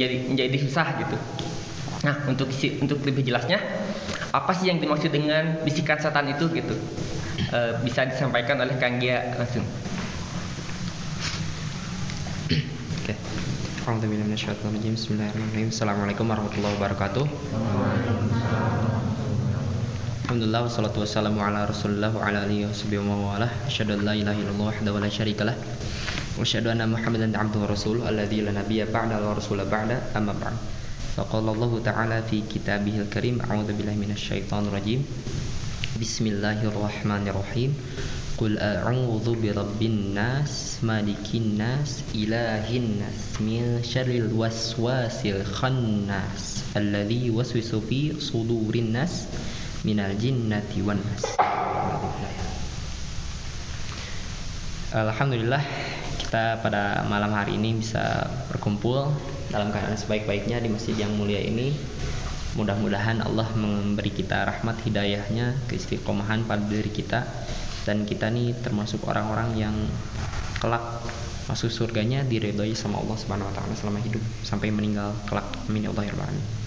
jadi menjadi susah gitu. Nah, untuk untuk lebih jelasnya, apa sih yang dimaksud dengan bisikan setan itu gitu? E, bisa disampaikan oleh Kang Gia langsung. Oke. Bismillahirrahmanirrahim. Assalamualaikum warahmatullahi wabarakatuh. Alhamdulillah wassalatu wassalamu ala Rasulillah wa ala alihi wa wala. Asyhadu an la ilaha illallah wahdahu la syarikalah. Wa asyhadu anna Muhammadan abduhu wa rasuluhu alladzi la nabiyya ba'da wa rasula ba'da amma ba'd. Faqala Allah Ta'ala fi kitabihil karim a'udzu billahi minasyaitonir rajim. Bismillahirrahmanirrahim. Qul a'udzu birabbin nas, malikin nas, ilahin nas, min syarril waswasil khannas, alladzi waswisu fi sudurin nas minal jinnati wan nas. Alhamdulillah kita pada malam hari ini bisa berkumpul dalam keadaan sebaik-baiknya di masjid yang mulia ini. Mudah-mudahan Allah memberi kita rahmat hidayahnya, keistiqomahan pada diri kita dan kita nih termasuk orang-orang yang kelak masuk surganya diredoi sama Allah Subhanahu wa taala selama hidup sampai meninggal kelak. Amin ya Allah ya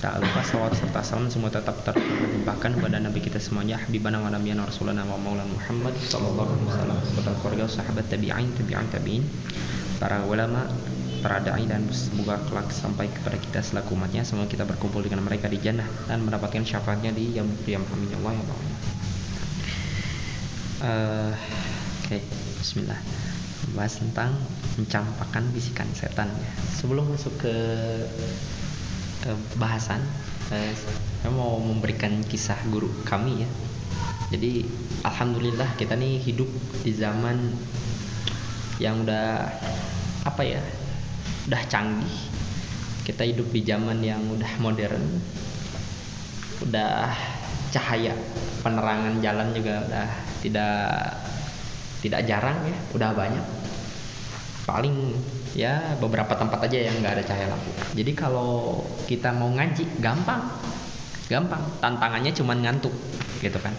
Tak lupa salawat serta salam semua tetap terlimpahkan kepada Nabi kita semuanya Habibana wa nabiyana rasulana wa maulana Muhammad Sallallahu alaihi wasallam Kepada keluarga sahabat tabi'in tabi'in tabi'in Para ulama para da'i dan semoga kelak sampai kepada kita selaku umatnya semoga kita berkumpul dengan mereka di jannah dan mendapatkan syafaatnya di yang qiyam amin ya Allah ya Allah oke okay. Bismillah bahas tentang mencampakkan bisikan setan ya. sebelum masuk ke eh, bahasan. Eh, saya mau memberikan kisah guru kami ya. Jadi alhamdulillah kita nih hidup di zaman yang udah apa ya udah canggih. Kita hidup di zaman yang udah modern udah cahaya. Penerangan jalan juga udah tidak tidak jarang ya udah banyak. Paling ya beberapa tempat aja yang nggak ada cahaya lampu. Jadi kalau kita mau ngaji gampang. Gampang. Tantangannya cuma ngantuk gitu kan.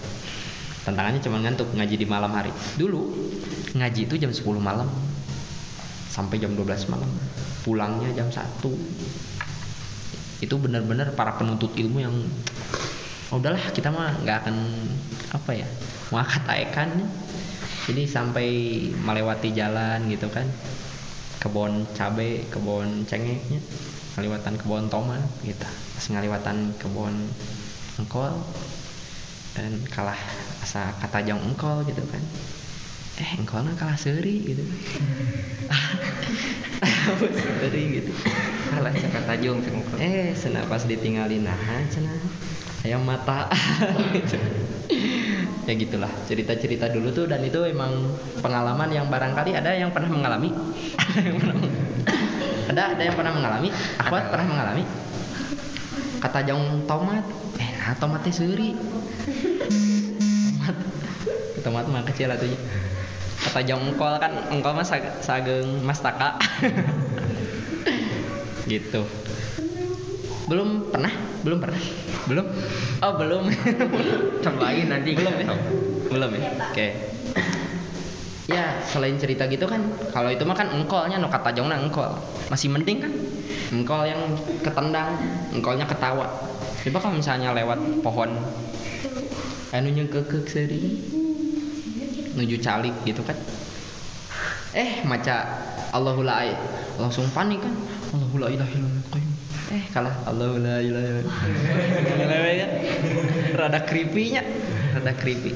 Tantangannya cuma ngantuk ngaji di malam hari. Dulu ngaji itu jam 10 malam sampai jam 12 malam. Pulangnya jam 1 itu benar-benar para penuntut ilmu yang oh, udahlah kita mah nggak akan apa ya mengangkat aekan jadi sampai melewati jalan gitu kan kebun cabe kebun cengeknya ngaliwatan kebun tomat gitu. Pas ngaliwatan kebun engkol dan kalah asa kata jong engkol gitu kan. Eh engkolnya kalah seri gitu. Seri gitu. Kalah kata jong eh sena pas ditinggalin nah cina ayam mata. Gitu ya gitulah cerita-cerita dulu tuh dan itu emang pengalaman yang barangkali ada yang pernah mengalami. Ada ada yang pernah mengalami. Aku pernah mengalami. Kata jong tomat eh nah tomatnya suri tomat. Tomat mah kecil atunya kata jong engkol kan engkol mah sag sageng mastaka gitu. Belum pernah belum pernah. Belum? Oh belum. Cobain nanti. Belum ya? Belum ya? Oke. Okay. ya selain cerita gitu kan kalau itu mah kan engkolnya no kata jongna engkol. Masih mending kan? Engkol yang ketendang engkolnya ketawa. Coba kalau misalnya lewat pohon anunya kekek seri nuju calik gitu kan. Eh maca Allahul langsung panik kan. Allahul ilaha illallah eh kalah. Allah la ilaha illallah. Rada creepy nya rada creepy.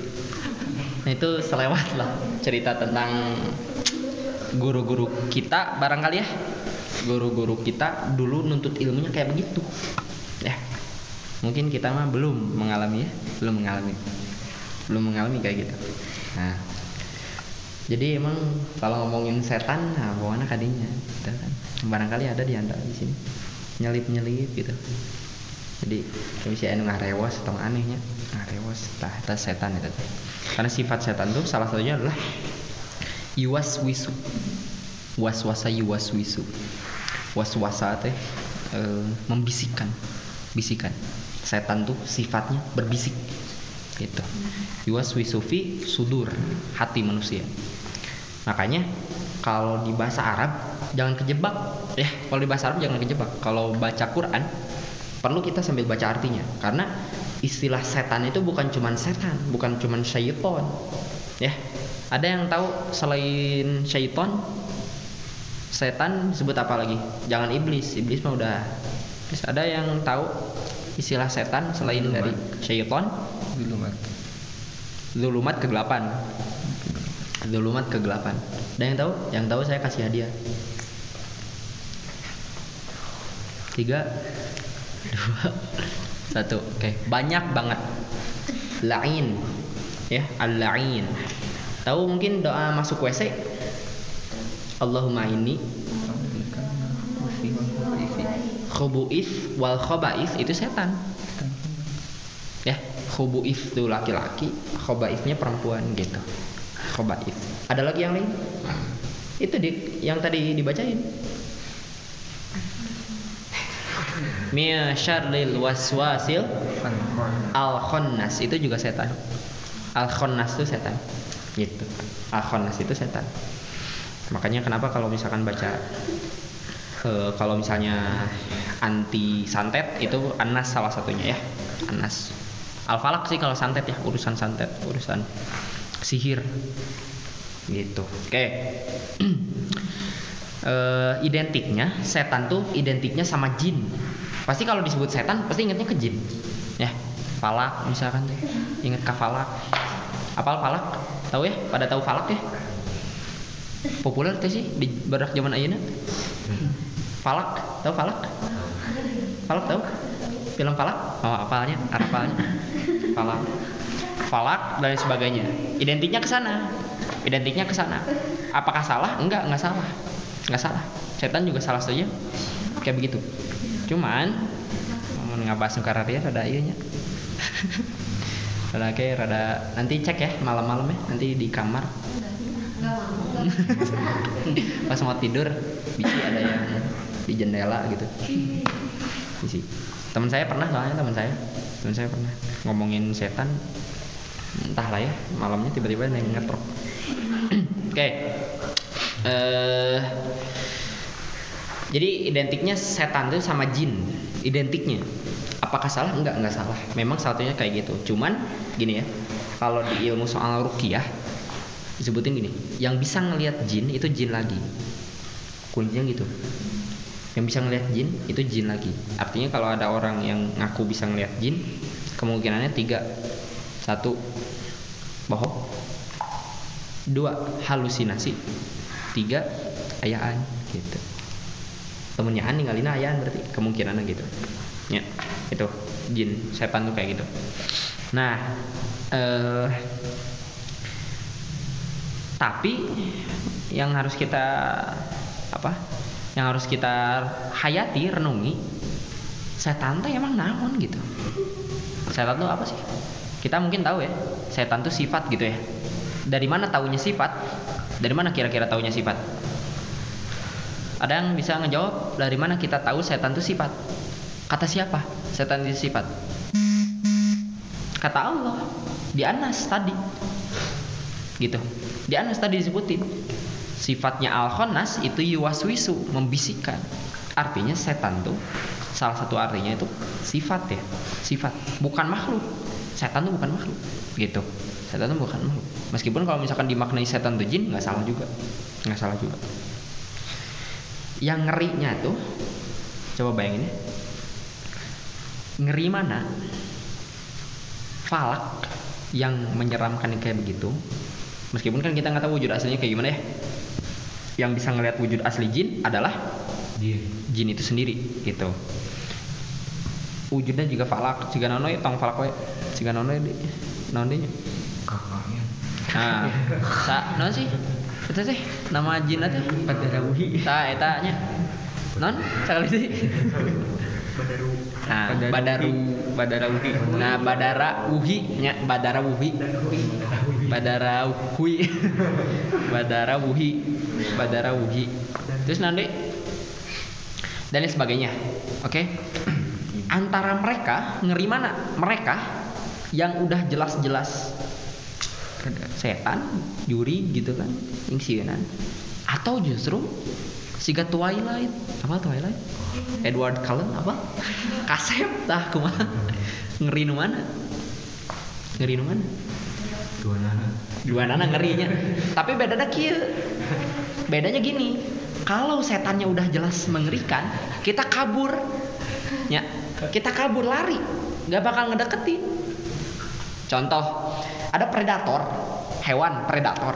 Nah itu selewat lah cerita tentang guru-guru kita barangkali ya. Guru-guru kita dulu nuntut ilmunya kayak begitu. Ya. Mungkin kita mah belum mengalami ya. Belum mengalami. Belum mengalami kayak gitu. Nah. Jadi emang kalau ngomongin setan nah bagaimana kadinya? Gitu kan. Barangkali ada di antara di sini nyelip nyelip gitu. Jadi bisa anu ngarewas atau anehnya. Ngarewas tah tah setan itu. Karena sifat setan tuh salah satunya adalah yuwas wisu waswasa yuwas wisu waswasa teh e, membisikkan. Bisikan. Setan tuh sifatnya berbisik. Gitu. Yuwas wisufi sudur hati manusia. Makanya kalau di bahasa Arab jangan kejebak. Ya kalau di bahasa Arab jangan kejebak. Kalau baca Quran perlu kita sambil baca artinya. Karena istilah setan itu bukan cuman setan bukan cuman syaiton ya ada yang tahu selain syaiton setan disebut apa lagi? Jangan iblis iblis mah udah. Terus ada yang tahu istilah setan selain dari syaiton dulu mat zulumat kegelapan. Zulumat kegelapan ada yang tahu? Yang tahu saya kasih hadiah. Tiga dua satu. Oke banyak banget. Lain. Ya al lain tahu mungkin doa masuk WC Allahumma ini khubuis wal khobais itu setan. Ya khubuis itu laki-laki khobaisnya perempuan gitu. Khobais ada lagi yang lain? Itu di yang tadi dibacain. Mia syarlil waswasil al khonnas itu juga setan. Al khonnas itu setan. Gitu. Al khonnas itu setan. Makanya kenapa kalau misalkan baca eh, kalau misalnya anti santet itu anas salah satunya ya. Anas al falak sih kalau santet ya urusan santet urusan sihir gitu. Oke. Eh, identiknya setan tuh identiknya sama jin. Pasti kalau disebut setan pasti ingatnya ke jin. Ya falak misalkan tuh ingat ke falak. Apal falak? Tahu ya? Pada tahu falak ya? Populer tuh sih di badak zaman ayeuna falak. Tahu falak? Falak tahu? Film falak? Oh apalnya? Apalnya? Falak. Falak dan sebagainya. Identiknya ke sana identiknya ke sana. Apakah salah? Enggak enggak salah. Nggak salah. Setan juga salah saja kayak begitu. Cuman ngabas ya rada iya rada kayak rada nanti cek ya malam-malam ya nanti di kamar. Pas mau tidur bisi ada yang di jendela gitu. Teman saya pernah soalnya teman saya. Teman saya pernah ngomongin setan. Entahlah ya malamnya tiba-tiba yang ngetrok oke eh jadi identiknya setan itu sama jin identiknya. Apakah salah? Enggak enggak salah. Memang satunya kayak gitu. Cuman gini ya kalau di ilmu soal rukiah disebutin gini yang bisa ngelihat jin itu jin lagi. Kuncinya gitu. Yang bisa ngelihat jin itu jin lagi. Artinya kalau ada orang yang ngaku bisa ngelihat jin kemungkinannya tiga. Satu bohong dua halusinasi. Tiga ayaan gitu. Temennya an ninggalin ayaan berarti kemungkinannya gitu. Ya itu jin setan tuh kayak gitu. Nah eh tapi yang harus kita apa yang harus kita hayati renungi setan tuh emang naon gitu. Setan tuh apa sih? Kita mungkin tahu ya setan tuh sifat gitu ya dari mana taunya sifat? Dari mana kira-kira taunya sifat? Ada yang bisa ngejawab dari mana kita tahu setan itu sifat? Kata siapa setan itu sifat? Kata Allah. Di Anas tadi. Gitu. Di Anas tadi disebutin. Sifatnya al khonas itu yuwaswisu membisikkan. Artinya setan tuh salah satu artinya itu sifat ya sifat. Bukan makhluk. Setan tuh bukan makhluk. Gitu setan tuh bukan makhluk. Meskipun kalau misalkan dimaknai setan tuh jin nggak salah juga. Nggak salah juga. Yang ngerinya tuh coba bayangin ya. Ngeri mana? Falak yang menyeramkan kayak begitu. Meskipun kan kita nggak tahu wujud aslinya kayak gimana ya. Yang bisa ngelihat wujud asli jin adalah jin. Itu sendiri gitu. Wujudnya juga falak. Jika nono ya tong falak we jika nono ya di nono kakaknya nah sa non sih? Itu sih nama jin itu Padarawuhi. Ta eta nya non? Sekali sih. Badaru nah badaru Badarawuhi nah badara wuhi nya badara wuhi badara wuhi badara wuhi badara wuhi terus nanti dan lain sebagainya. Oke? Antara mereka ngeri mana? Mereka yang udah jelas-jelas setan juri gitu kan yang sieunan atau justru siga Twilight. Apa Twilight? Edward Cullen apa? Kasep tah kumaha? Ngeri nu mana? Ngeri nu mana? Dua nana. dua nana ngerinya. Tapi bedanya kieu bedanya gini kalau setannya udah jelas mengerikan kita kabur. Ya kita kabur lari. Nggak bakal ngedeketin contoh ada predator hewan predator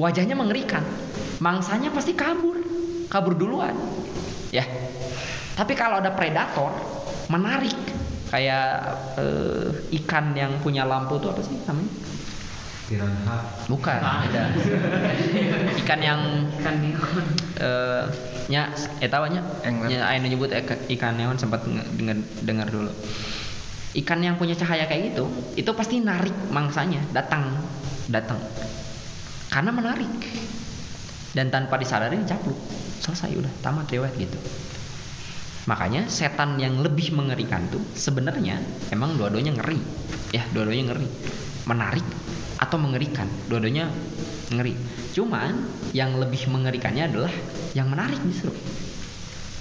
wajahnya mengerikan mangsanya pasti kabur kabur duluan ya tapi kalau ada predator menarik kayak eh, ikan yang punya lampu itu apa sih namanya Piranha. Bukan, ada. Ikan yang Kan eh nya eta nya Angler. nya aya nu nyebut eka- ikan neon sempat nge- dengar dengar dulu. Ikan yang punya cahaya kayak gitu, itu pasti narik mangsanya, datang, datang. Karena menarik. Dan tanpa disadari dicapluk. Selesai udah, tamat riwayat gitu. Makanya setan yang lebih mengerikan tuh sebenarnya emang dua-duanya ngeri. Ya, dua-duanya ngeri. Menarik atau mengerikan. Dua-duanya ngeri. Cuman yang lebih mengerikannya adalah yang menarik justru.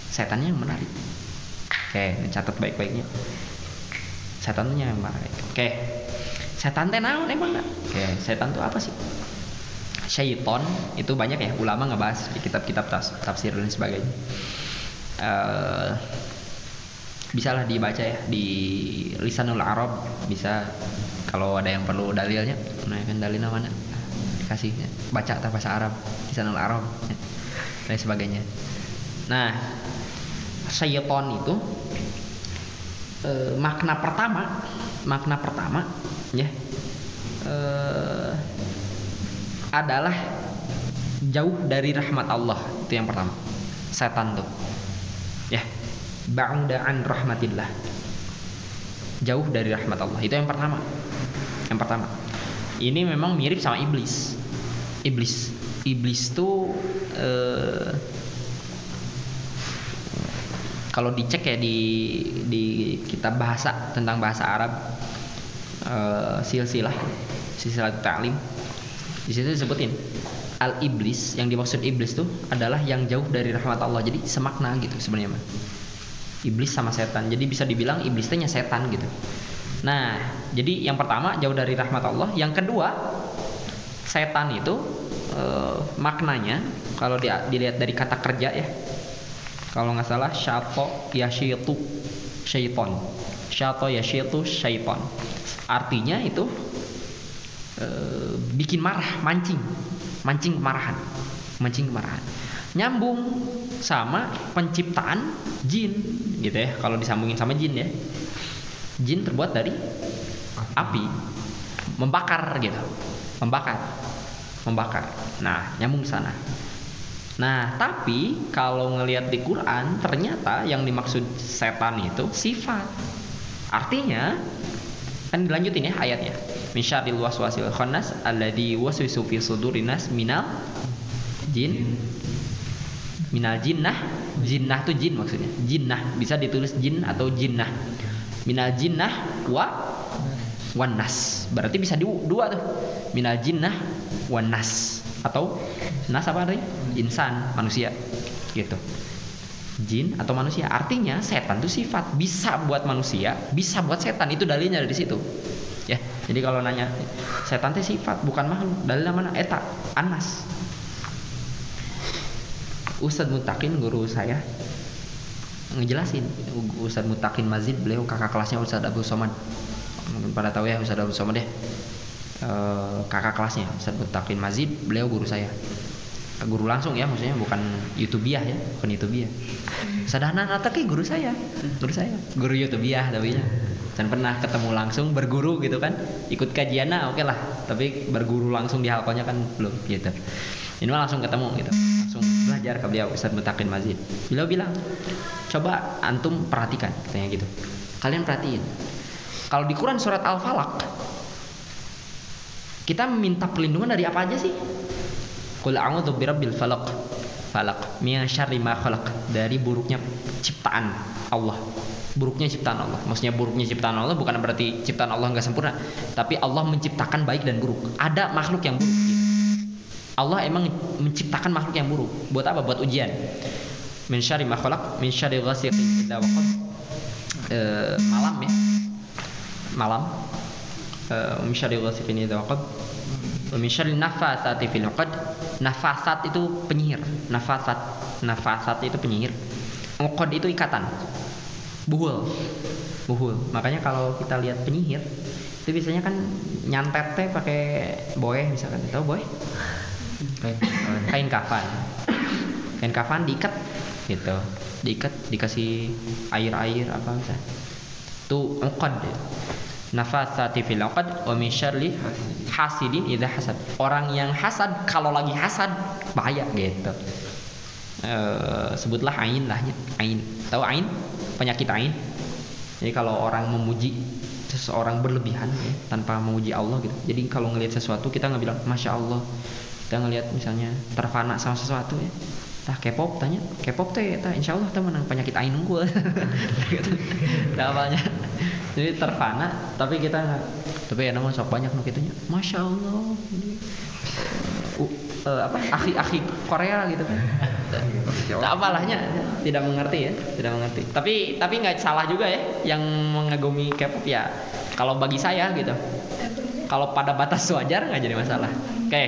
Setannya yang menarik. Oke, catat baik-baiknya. Setannya yang. Oke. Setan teh naon emang nggak? Oke, setan tuh apa sih? Syaiton itu banyak ya ulama ngebahas di kitab-kitab tafsir dan sebagainya. Eh bisalah dibaca ya di lisanul Arab bisa kalau ada yang perlu dalilnya nah kan dalilnya mana kasih baca tak bahasa Arab lisanul Arab ya, dan sebagainya nah syaiton itu eh, makna pertama makna pertama ya eh, adalah jauh dari rahmat Allah. Itu yang pertama. Setan tuh. Ya ba'uda an rahmatillah. Jauh dari rahmat Allah. Itu yang pertama. Yang pertama. Ini memang mirip sama iblis. Iblis. Iblis tuh eh, kalau dicek ya di di kitab bahasa tentang bahasa Arab eh, silsilah silsilah ta'lim di situ disebutin. Al iblis yang dimaksud iblis tuh adalah yang jauh dari rahmat Allah. Jadi semakna gitu sebenarnya iblis sama setan. Jadi bisa dibilang iblis teh nya setan gitu. Nah jadi yang pertama jauh dari rahmat Allah. Yang kedua setan itu eh, maknanya kalau dia dilihat dari kata kerja ya kalau nggak salah syato yashitu syaiton. Syato yashitu syaiton. Artinya itu eh, bikin marah mancing. Mancing kemarahan. Mancing kemarahan. Nyambung sama penciptaan jin gitu ya. Kalau disambungin sama jin ya. Jin terbuat dari api. Membakar gitu. Membakar. Membakar. Nah nyambung sana nah tapi kalau ngelihat di Quran ternyata yang dimaksud setan itu sifat. Artinya kan dilanjutin ya ayatnya. Min syarril waswasil khannas alladzi waswisu fi sudurin nas minal jin. Minal jinnah. Jinnah tuh jin maksudnya. Jinnah. Bisa ditulis jin atau jinnah. Minal jinnah wa wanas berarti bisa di, dua tuh. Minal jinnah wanas atau nas apa artinya? Insan manusia. Gitu. Jin atau manusia. Artinya setan itu sifat bisa buat manusia bisa buat setan. Itu dalilnya dari situ. Ya jadi kalau nanya setan itu sifat bukan makhluk. Dalilnya mana? Eta anas. Ustadz Mutakin guru saya ngejelasin. Ustadz Mutakin Mazid beliau kakak kelasnya Ustadz Abu Somad. Mungkin pada tahu ya Ustadz Abu Somad ya Eh, kakak kelasnya Ustadz Mutakin Mazid beliau guru saya. Guru langsung ya maksudnya bukan youtubiah ya bukan youtubiah sadana tapi guru saya guru saya guru youtubiah tapi ya. Dan pernah ketemu langsung berguru gitu kan ikut kajiannya oke lah. Tapi berguru langsung di halkonya kan belum gitu. Ini mah langsung ketemu gitu. Langsung belajar ke beliau Ustadz Mutakin Mazid beliau bilang coba antum perhatikan katanya gitu. Kalian perhatiin kalau di Quran surat Al-Falaq kita minta perlindungan dari apa aja sih Qul a'udzu birabbil falaq. Falaq min syarri ma khalaq. Dari buruknya ciptaan Allah. Buruknya ciptaan Allah. Maksudnya buruknya ciptaan Allah bukan berarti ciptaan Allah nggak sempurna, tapi Allah menciptakan baik dan buruk. Ada makhluk yang buruk. Allah emang menciptakan makhluk yang buruk. Buat apa? Buat ujian. Min syarri ma khalaq, min syarri ghasiqin idza waqab. Eh, malam ya. Malam. Min syarri ghasiqin idza waqab. Wa min syarri nafasati fil 'uqad. Nafasat itu penyihir. Nafasat. Nafasat itu penyihir. Uqad itu ikatan. Buhul. Buhul. Makanya kalau kita lihat penyihir itu biasanya kan nyantet teh pakai boeh misalkan tahu boeh kain kafan kain kafan diikat gitu diikat dikasih air air apa misalnya tuh uqad nafasati fil uqad wa min syarri hasidin idza hasad. Orang yang hasad kalau lagi hasad bahaya gitu. Eh, sebutlah ain lah ya. Ain. Tahu ain? Penyakit ain. Jadi kalau orang memuji seseorang berlebihan ya, tanpa memuji Allah gitu. Jadi kalau ngelihat sesuatu kita nggak bilang masya Allah. Kita ngelihat misalnya terfana sama sesuatu ya tah K-pop tanya. K-pop teh tah insya Allah teh menang penyakit ain unggul. Apanya jadi terfana tapi kita tapi ya namanya sok banyak nu gitunya masya Allah ini uh, uh, apa akhi-akhi Korea gitu kan. Tak apalahnya? Tidak mengerti ya tidak mengerti. Tapi tapi nggak salah juga ya yang mengagumi K-pop ya kalau bagi saya gitu. Kalau pada batas wajar nggak jadi masalah. Oke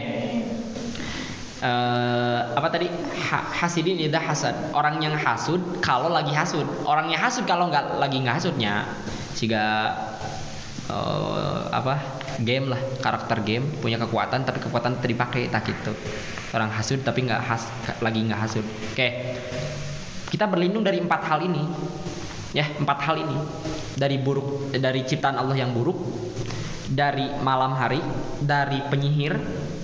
Eh, apa tadi? Ha- hasidin ida hasad. Orang yang hasud kalau lagi hasud. Orang yang hasud kalau nggak lagi nggak hasudnya jika eh, apa? Game lah karakter game punya kekuatan tapi kekuatan tidak dipakai tak gitu. Orang hasud tapi nggak has lagi nggak hasud. Oke. Kita berlindung dari empat hal ini. Ya empat hal ini. Dari buruk dari ciptaan Allah yang buruk dari malam hari dari penyihir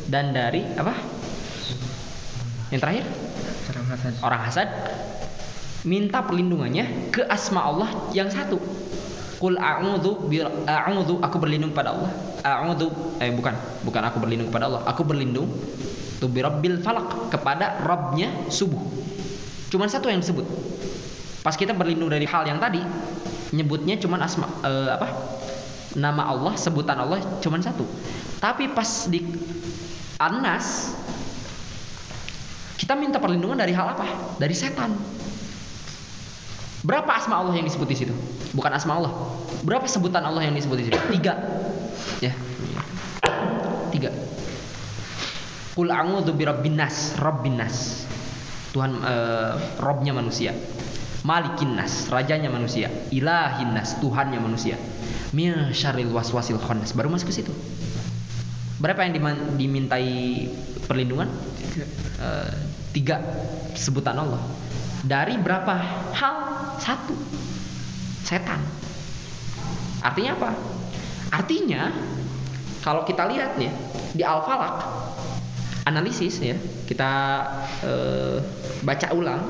dan dari apa yang terakhir Orang hasad. orang hasad minta perlindungannya ke asma Allah yang satu Qul a'udzu bi a'udzu aku berlindung pada Allah. A'udzu eh bukan, bukan aku berlindung kepada Allah. Aku berlindung tu bi rabbil falaq kepada Rabbnya subuh. Cuman satu yang disebut. Pas kita berlindung dari hal yang tadi, nyebutnya cuman asma eh, apa? Nama Allah, sebutan Allah cuman satu. Tapi pas di An-Nas kita minta perlindungan dari hal apa? Dari setan. Berapa asma Allah yang disebut di situ? Bukan asma Allah. Berapa sebutan Allah yang disebut di situ? Tiga. Ya. Tiga. Qul a'udzu birabbin nas, rabbin nas. Tuhan eh, Robnya manusia. Malikin nas, rajanya manusia. Ilahin nas, Tuhannya manusia. Min syarril waswasil khannas. Baru masuk ke situ. Berapa yang dimintai perlindungan? Eh, tiga sebutan Allah. Dari berapa hal? Satu. Setan. Artinya apa? Artinya kalau kita lihat nih di Al-Falaq analisis ya, kita eh, baca ulang,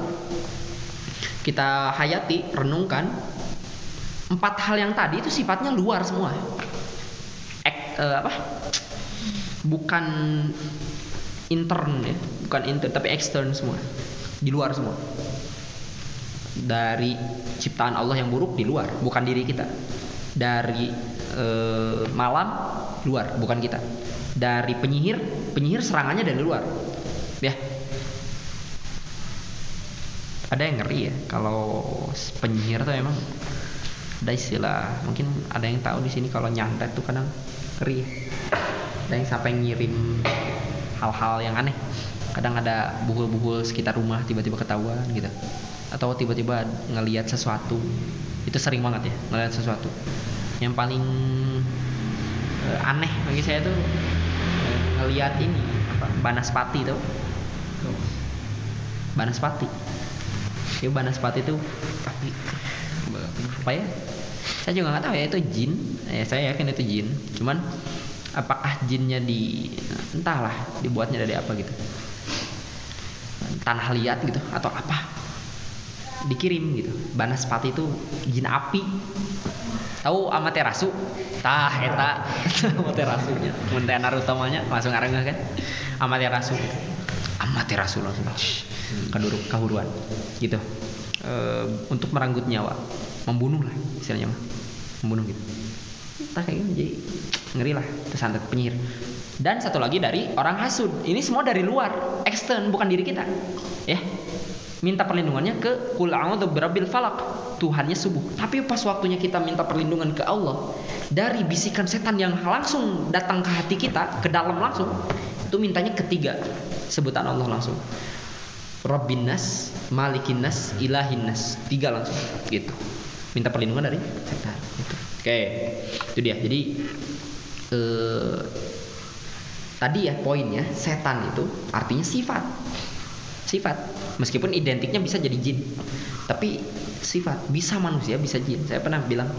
kita hayati, renungkan empat hal yang tadi itu sifatnya luar semua. Ek- eh, apa? Bukan intern ya, bukan intern tapi extern semua. Di luar semua. Dari ciptaan Allah yang buruk di luar, bukan diri kita. Dari eh, malam luar, bukan kita. Dari penyihir, penyihir serangannya dari luar. Ya. Ada yang ngeri ya kalau penyihir tuh emang ada istilah mungkin ada yang tahu di sini kalau nyantet tuh kadang ngeri ya. ada yang sampai ngirim hal-hal yang aneh kadang ada buhul-buhul sekitar rumah tiba-tiba ketahuan gitu. Atau tiba-tiba ngelihat sesuatu. Itu sering banget ya ngelihat sesuatu. Yang paling eh, aneh bagi saya tuh eh, ngelihat ini apa banaspati tuh. Banaspati. Ya banaspati tuh tapi apa ya? Saya juga nggak tahu ya itu jin. Ya saya yakin itu jin. Cuman apakah jinnya di entahlah dibuatnya dari apa gitu tanah liat gitu atau apa dikirim gitu. Banaspati itu jin api. Tahu amaterasu tah eta. Amaterasunya mun teh Naruto mah nya langsung ngarengeh kan? Amaterasu gitu amaterasu langsung shh, kaduruk kahuruan gitu. E, untuk merenggut nyawa membunuh lah istilahnya mah. Membunuh gitu. Entah kayak gimana jadi ngeri lah tersantet penyihir dan satu lagi dari orang hasud ini semua dari luar ekstern bukan diri kita ya minta perlindungannya ke kul a'udzu birabbil falak Tuhannya subuh tapi pas waktunya kita minta perlindungan ke Allah dari bisikan setan yang langsung datang ke hati kita ke dalam langsung itu mintanya ketiga sebutan Allah langsung Rabbin nas, Malikin. Tiga langsung gitu. Minta perlindungan dari setan. Gitu. Oke, itu dia. Jadi eh, tadi ya poinnya setan itu artinya sifat. Sifat. Meskipun identiknya bisa jadi jin. Tapi sifat bisa manusia bisa jin. Saya pernah bilang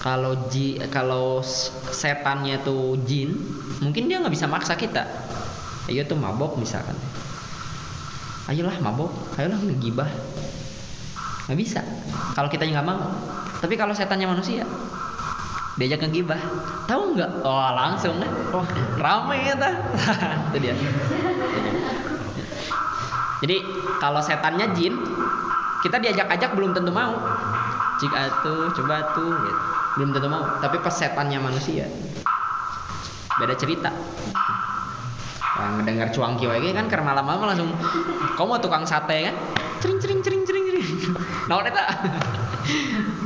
kalau ji kalau setannya itu jin, mungkin dia nggak bisa maksa kita. Ayo tuh mabok misalkan ayolah mabok ayolah ngegibah nggak bisa kalau kita nggak mau tapi kalau setannya manusia diajak ngegibah. Tahu nggak? Oh langsung kan wah rame ya ta itu dia. Jadi kalau setannya jin kita diajak-ajak belum tentu mau. Jika tuh coba tuh gitu. belum tentu mau. Tapi pas setannya manusia beda cerita. Wah, ngedengar cuangki wae kan karena malam-malam langsung kamu mau tukang sate kan? Cering cering cering cering cering eta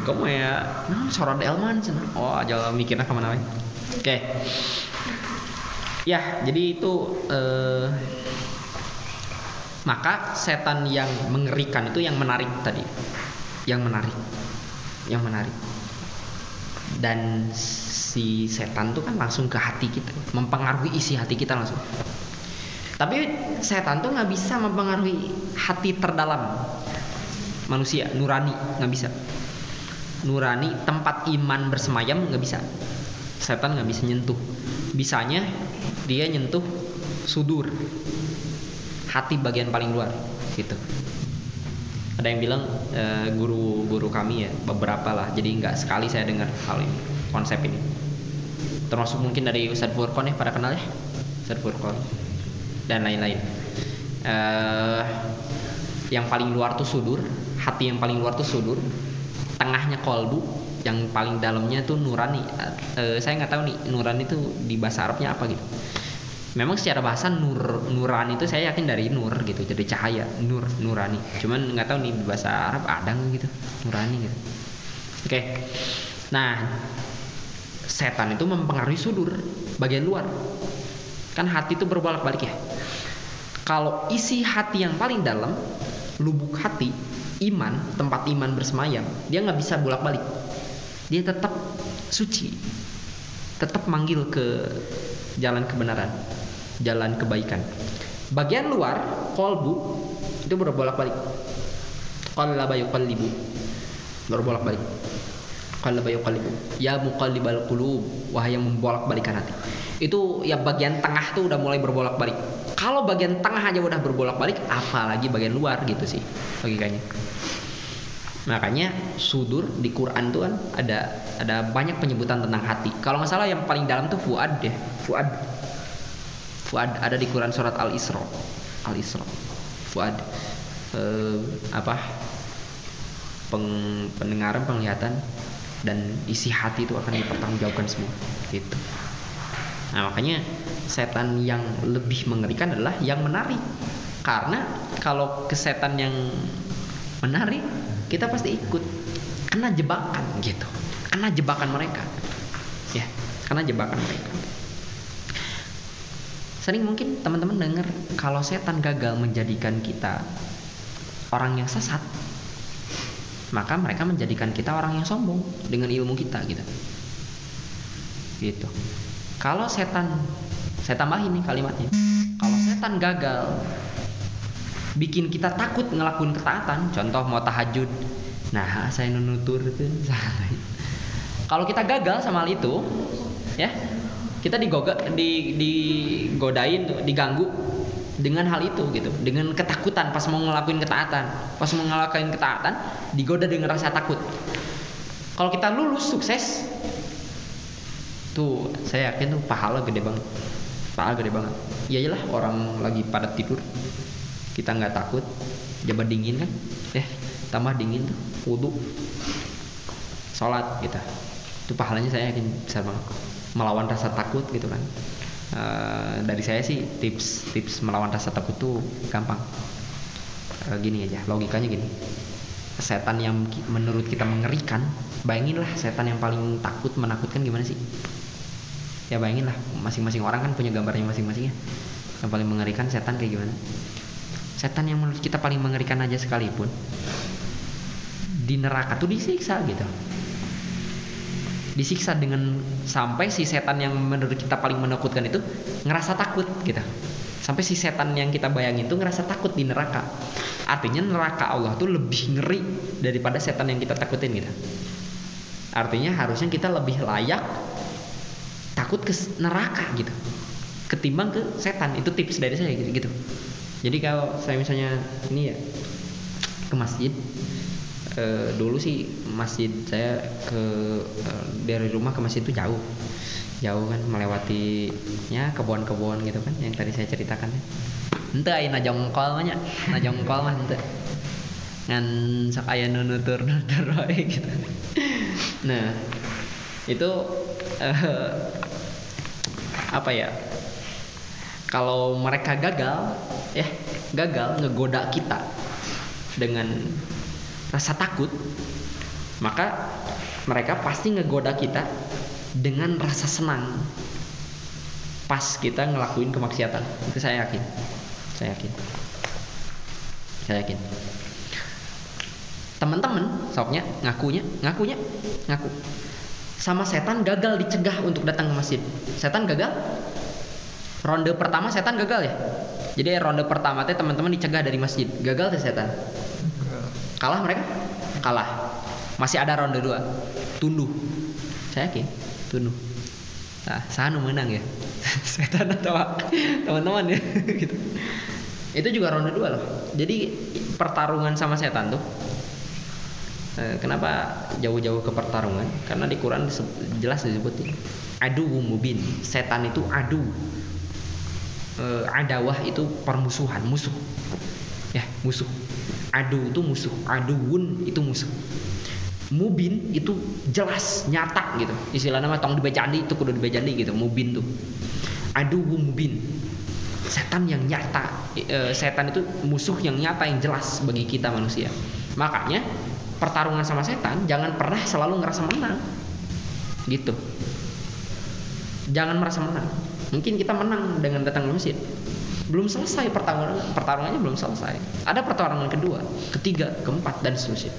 kamu ya nah sorot delman cenah oh aja mikirnya ke mana oke. Ya jadi itu eh, maka setan yang mengerikan itu yang menarik tadi. Yang menarik. Yang menarik. Dan si setan tuh kan langsung ke hati kita. Mempengaruhi isi hati kita langsung. Tapi setan tuh nggak bisa mempengaruhi hati terdalam manusia nurani nggak bisa. Nurani tempat iman bersemayam nggak bisa. Setan nggak bisa nyentuh. Bisanya dia nyentuh sudur. Hati bagian paling luar gitu. Ada yang bilang eh, guru-guru kami ya beberapa lah. Jadi nggak sekali saya dengar hal ini konsep ini. Termasuk mungkin dari Ustadz Furqon ya pada kenal ya? Ustadz Furqon. Dan lain-lain. Eh yang paling luar tuh sudur hati yang paling luar tuh sudur tengahnya kolbu yang paling dalamnya tuh nurani. Eh, saya nggak tahu nih nurani itu di bahasa Arabnya apa gitu. Memang secara bahasa nur nurani itu saya yakin dari nur gitu jadi cahaya nur nurani. Cuman nggak tahu nih di bahasa Arab ada nggak gitu nurani gitu. Oke nah setan itu mempengaruhi sudur bagian luar. Kan hati itu berbolak balik ya. Kalau isi hati yang paling dalam lubuk hati iman tempat iman bersemayam dia nggak bisa bolak balik dia tetap suci. Tetap manggil ke jalan kebenaran jalan kebaikan. Bagian luar kolbu itu berbolak balik qallaba yuqallibu berbolak balik qallaba yuqallibu ya muqallibal qulub. Wahai yang membolak balikan hati itu ya bagian tengah tuh udah mulai berbolak balik kalau bagian tengah aja udah berbolak balik apalagi bagian luar gitu sih logikanya. Makanya sudur di Quran tuh kan ada ada banyak penyebutan tentang hati. Kalau nggak salah yang paling dalam tuh fuad deh fuad. Fuad ada di Quran surat al Isra al Isra fuad. Eh, apa? Peng- pendengaran penglihatan dan isi hati itu akan dipertanggungjawabkan semua. Gitu nah makanya setan yang lebih mengerikan adalah yang menarik karena kalau ke setan yang menarik kita pasti ikut. Kena jebakan gitu. Kena jebakan mereka. Ya kena jebakan mereka. Sering mungkin teman-teman dengar kalau setan gagal menjadikan kita orang yang sesat maka mereka menjadikan kita orang yang sombong dengan ilmu kita gitu. Gitu kalau setan saya tambahin nih kalimatnya. Kalau setan gagal bikin kita takut ngelakuin ketaatan contoh mau tahajud. Nah saya nunutur itu kalau kita gagal sama hal itu ya kita digoga di digodain diganggu dengan hal itu gitu. Dengan ketakutan pas mau ngelakuin ketaatan. Pas mau ngelakuin ketaatan digoda dengan rasa takut. Kalau kita lulus sukses tuh saya yakin tuh pahala gede banget. Pahala gede banget. Ya iyalah orang lagi pada tidur kita nggak takut. Jabat dingin kan? Eh tambah dingin tuh wudhu sholat kita. Itu pahalanya saya yakin besar banget. Melawan rasa takut gitu kan. Eh, dari saya sih tips tips melawan rasa takut tuh gampang. Eh, gini aja logikanya gini. Setan yang menurut kita mengerikan bayanginlah setan yang paling takut menakutkan gimana sih ya bayangin lah masing-masing orang kan punya gambarnya masing-masing ya. Yang paling mengerikan setan kayak gimana? Setan yang menurut kita paling mengerikan aja sekalipun di neraka tuh disiksa gitu. Disiksa dengan sampai si setan yang menurut kita paling menakutkan itu ngerasa takut gitu. Sampai si setan yang kita bayangin tuh ngerasa takut di neraka. Artinya neraka Allah tuh lebih ngeri daripada setan yang kita takutin gitu. Artinya harusnya kita lebih layak takut ke neraka gitu. Ketimbang ke setan itu tips dari saya gitu, gitu. jadi kalau saya misalnya ini ya ke masjid eh, dulu sih masjid saya ke eh, dari rumah ke masjid itu jauh. Jauh kan melewati ya kebun-kebun gitu kan yang tadi saya ceritakan ya. Ente aya najongkol mah nya najongkol mah ente ngan sok aya nu nutur-nutur wae gitu. Nah itu eh, apa ya kalau mereka gagal ya gagal ngegoda kita dengan rasa takut maka mereka pasti ngegoda kita dengan rasa senang. Pas kita ngelakuin kemaksiatan. Itu saya yakin. Saya yakin. Saya yakin. Teman-teman soknya ngakunya ngakunya ngaku sama setan gagal dicegah untuk datang ke masjid. Setan gagal? Ronde pertama setan gagal ya? Jadi ronde pertama teh teman-teman dicegah dari masjid. Gagal tuh setan? Kalah mereka? Kalah. Masih ada ronde dua. Tunduh. Saya yakin tunduh. Nah saya nu menang ya? Setan atau teman-teman ya? Gitu. Itu juga ronde dua loh. Jadi pertarungan sama setan tuh kenapa jauh-jauh ke pertarungan? Karena di Quran jelas disebutin. Adu mubin. Setan itu adu. Eh, adawah itu permusuhan musuh. Ya musuh. Adu itu musuh. Aduun itu musuh. Mubin itu jelas nyata gitu. Istilahnya mah tong dibejani itu kudu dibejani gitu mubin tuh. Adu mubin. Setan yang nyata. Eh, setan itu musuh yang nyata yang jelas bagi kita manusia. Makanya pertarungan sama setan jangan pernah selalu ngerasa menang. Gitu. Jangan merasa menang. Mungkin kita menang dengan datang ke masjid. Belum selesai pertarungan pertarungannya belum selesai. Ada pertarungan kedua ketiga keempat dan seterusnya.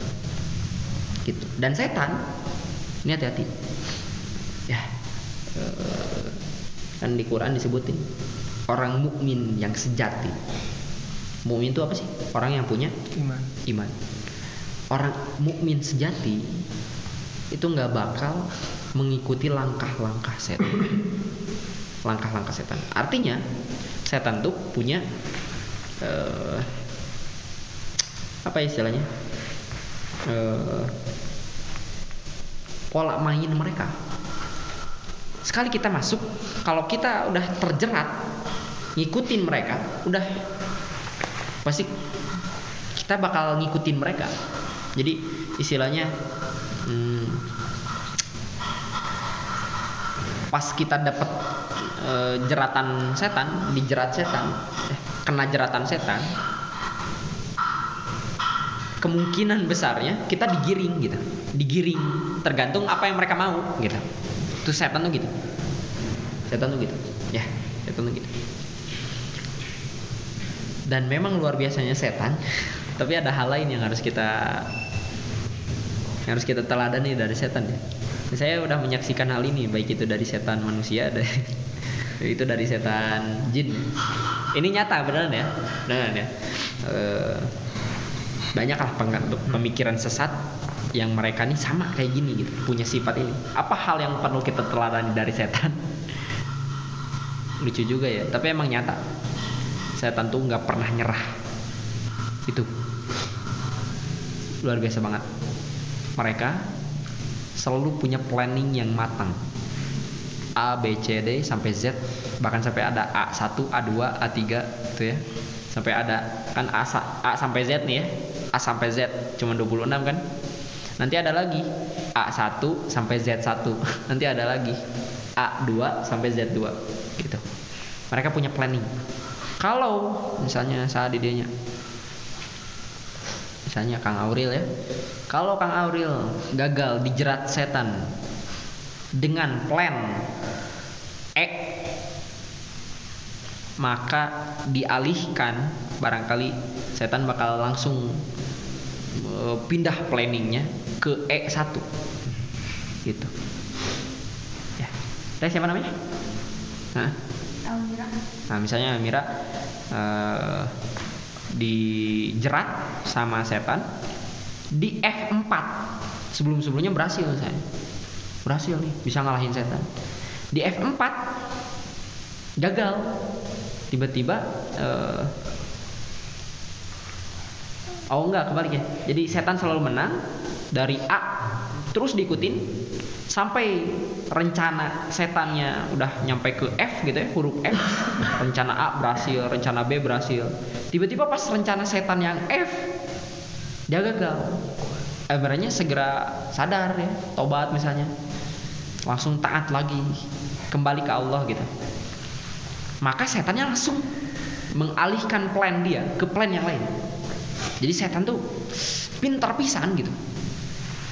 Gitu. Dan setan ini hati-hati. Ya eh, kan di Quran disebutin orang mukmin yang sejati. Mukmin itu apa sih? Orang yang punya Iman. iman orang mukmin sejati itu nggak bakal mengikuti langkah-langkah setan. Langkah-langkah setan. Artinya setan tuh punya eh, apa istilahnya? Eh, pola main mereka. Sekali kita masuk kalau kita udah terjerat ngikutin mereka udah pasti kita bakal ngikutin mereka jadi istilahnya hmm, pas kita dapat eh, jeratan setan dijerat setan eh, kena jeratan setan kemungkinan besarnya kita digiring gitu. Digiring tergantung apa yang mereka mau gitu. Itu setan tuh gitu. Setan tuh gitu. Ya setan tuh gitu. Dan memang luar biasanya setan tapi ada hal lain yang harus kita yang harus kita teladani dari setan ya. Saya udah menyaksikan hal ini baik itu dari setan manusia dari itu dari setan jin. Ini nyata beneran ya? Beneran ya? Eh, banyaklah peng- pemikiran sesat yang mereka nih sama kayak gini gitu punya sifat ini. Apa hal yang perlu kita teladani dari setan? Lucu juga ya tapi emang nyata. Setan tuh nggak pernah nyerah. Itu. Luar biasa banget mereka selalu punya planning yang matang A B C D sampai Z bahkan sampai ada A1 A2 A3 gitu ya sampai ada kan A, A sampai Z nih ya A sampai Z cuma 26 kan Nanti ada lagi A1 sampai Z1. Nanti ada lagi A2 sampai Z2 gitu. Mereka punya planning. Kalau misalnya saat idenya misalnya Kang Auril ya. Kalau Kang Auril gagal dijerat setan dengan plan E maka dialihkan barangkali setan bakal langsung eh, pindah planningnya ke E1 gitu ya teh siapa namanya Hah? Almira. nah misalnya Mira eh, dijerat sama setan di F4 sebelum sebelumnya berhasil saya. Berhasil nih bisa ngalahin setan. Di F4 gagal. Tiba-tiba eh, oh enggak kebalik ya. Jadi setan selalu menang dari A terus diikutin sampai rencana setannya udah nyampe ke F gitu ya huruf F. Rencana A berhasil rencana B berhasil. Tiba-tiba pas rencana setan yang F dia gagal. Akhirnya segera sadar ya tobat misalnya. Langsung taat lagi kembali ke Allah gitu. Maka setannya langsung mengalihkan plan dia ke plan yang lain. Jadi setan tuh pintar pisan gitu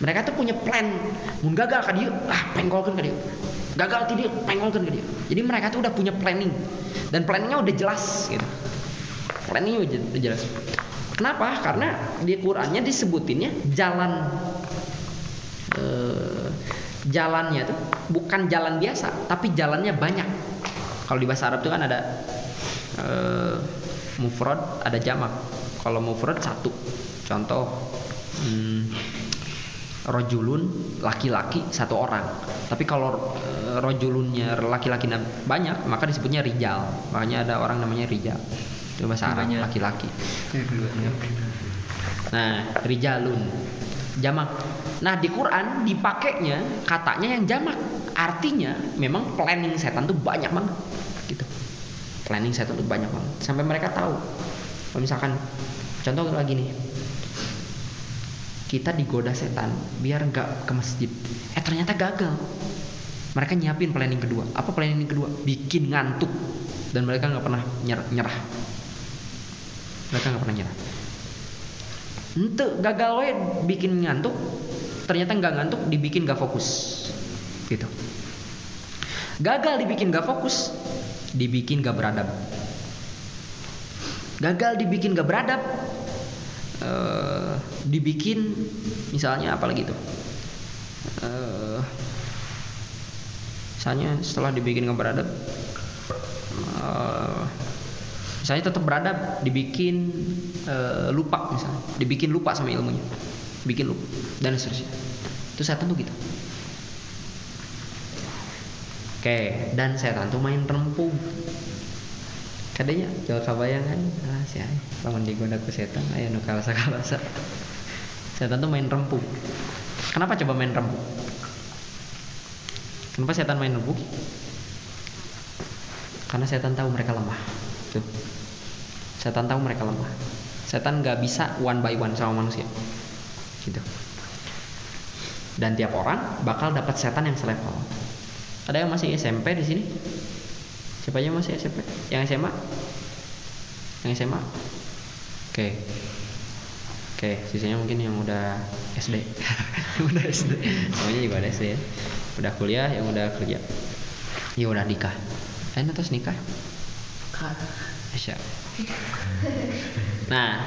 mereka tuh punya plan. Mun gagal ke dia ah pengkolkan ke dia. Gagal ke dia pengkolkan ke dia. Jadi mereka tuh udah punya planning. Dan planningnya udah jelas gitu. Planningnya udah jelas. Kenapa? Karena di Qurannya disebutinnya jalan. Eh, jalannya tuh bukan jalan biasa tapi jalannya banyak. Kalau di bahasa Arab tuh kan ada eh, mufrad ada jamak. Kalau mufrad satu. Contoh hmm, rojulun laki-laki satu orang tapi kalau eh, rojulunnya laki-laki banyak maka disebutnya rijal makanya ada orang namanya rijal itu bahasa Arab laki-laki Keduanya. Nah, rijalun jamak. Nah, di Quran dipakainya katanya yang jamak. Artinya memang planning setan tuh banyak banget gitu. Planning setan tuh banyak banget sampai mereka tahu. Kalau misalkan contoh lagi nih. Kita digoda setan biar nggak ke masjid. Eh ternyata gagal. Mereka nyiapin planning kedua. Apa planning kedua? Bikin ngantuk dan mereka nggak pernah nyerah. Mereka nggak pernah nyerah. Ente gagal we bikin ngantuk, ternyata nggak ngantuk dibikin gak fokus, gitu. Gagal dibikin gak fokus, dibikin gak beradab. Gagal dibikin gak beradab, dibikin misalnya apa lagi tuh? Eh, misalnya setelah dibikin gak beradab, eh, misalnya tetap beradab dibikin eh, lupa misalnya dibikin lupa sama ilmunya bikin lupa dan seterusnya. Itu setan tuh gitu. Oke dan setan tuh main rempung kadanya jual kabayangan ah si ay lamun digoda ku setan aya nu kalasa kalasa setan tuh main rempung kenapa coba main rempung kenapa setan main rempung karena setan tahu mereka lemah. Tuh. Setan tahu mereka lemah. Setan nggak bisa one by one sama manusia. Gitu. Dan tiap orang bakal dapat setan yang selevel. Ada yang masih SMP di sini? Siapa aja masih SMP yang SMA yang SMA oke oke sisanya mungkin yang udah SD udah SD semuanya juga ada SD ya udah kuliah yang udah kerja ya udah nikah lain atas nikah Masya. Nah,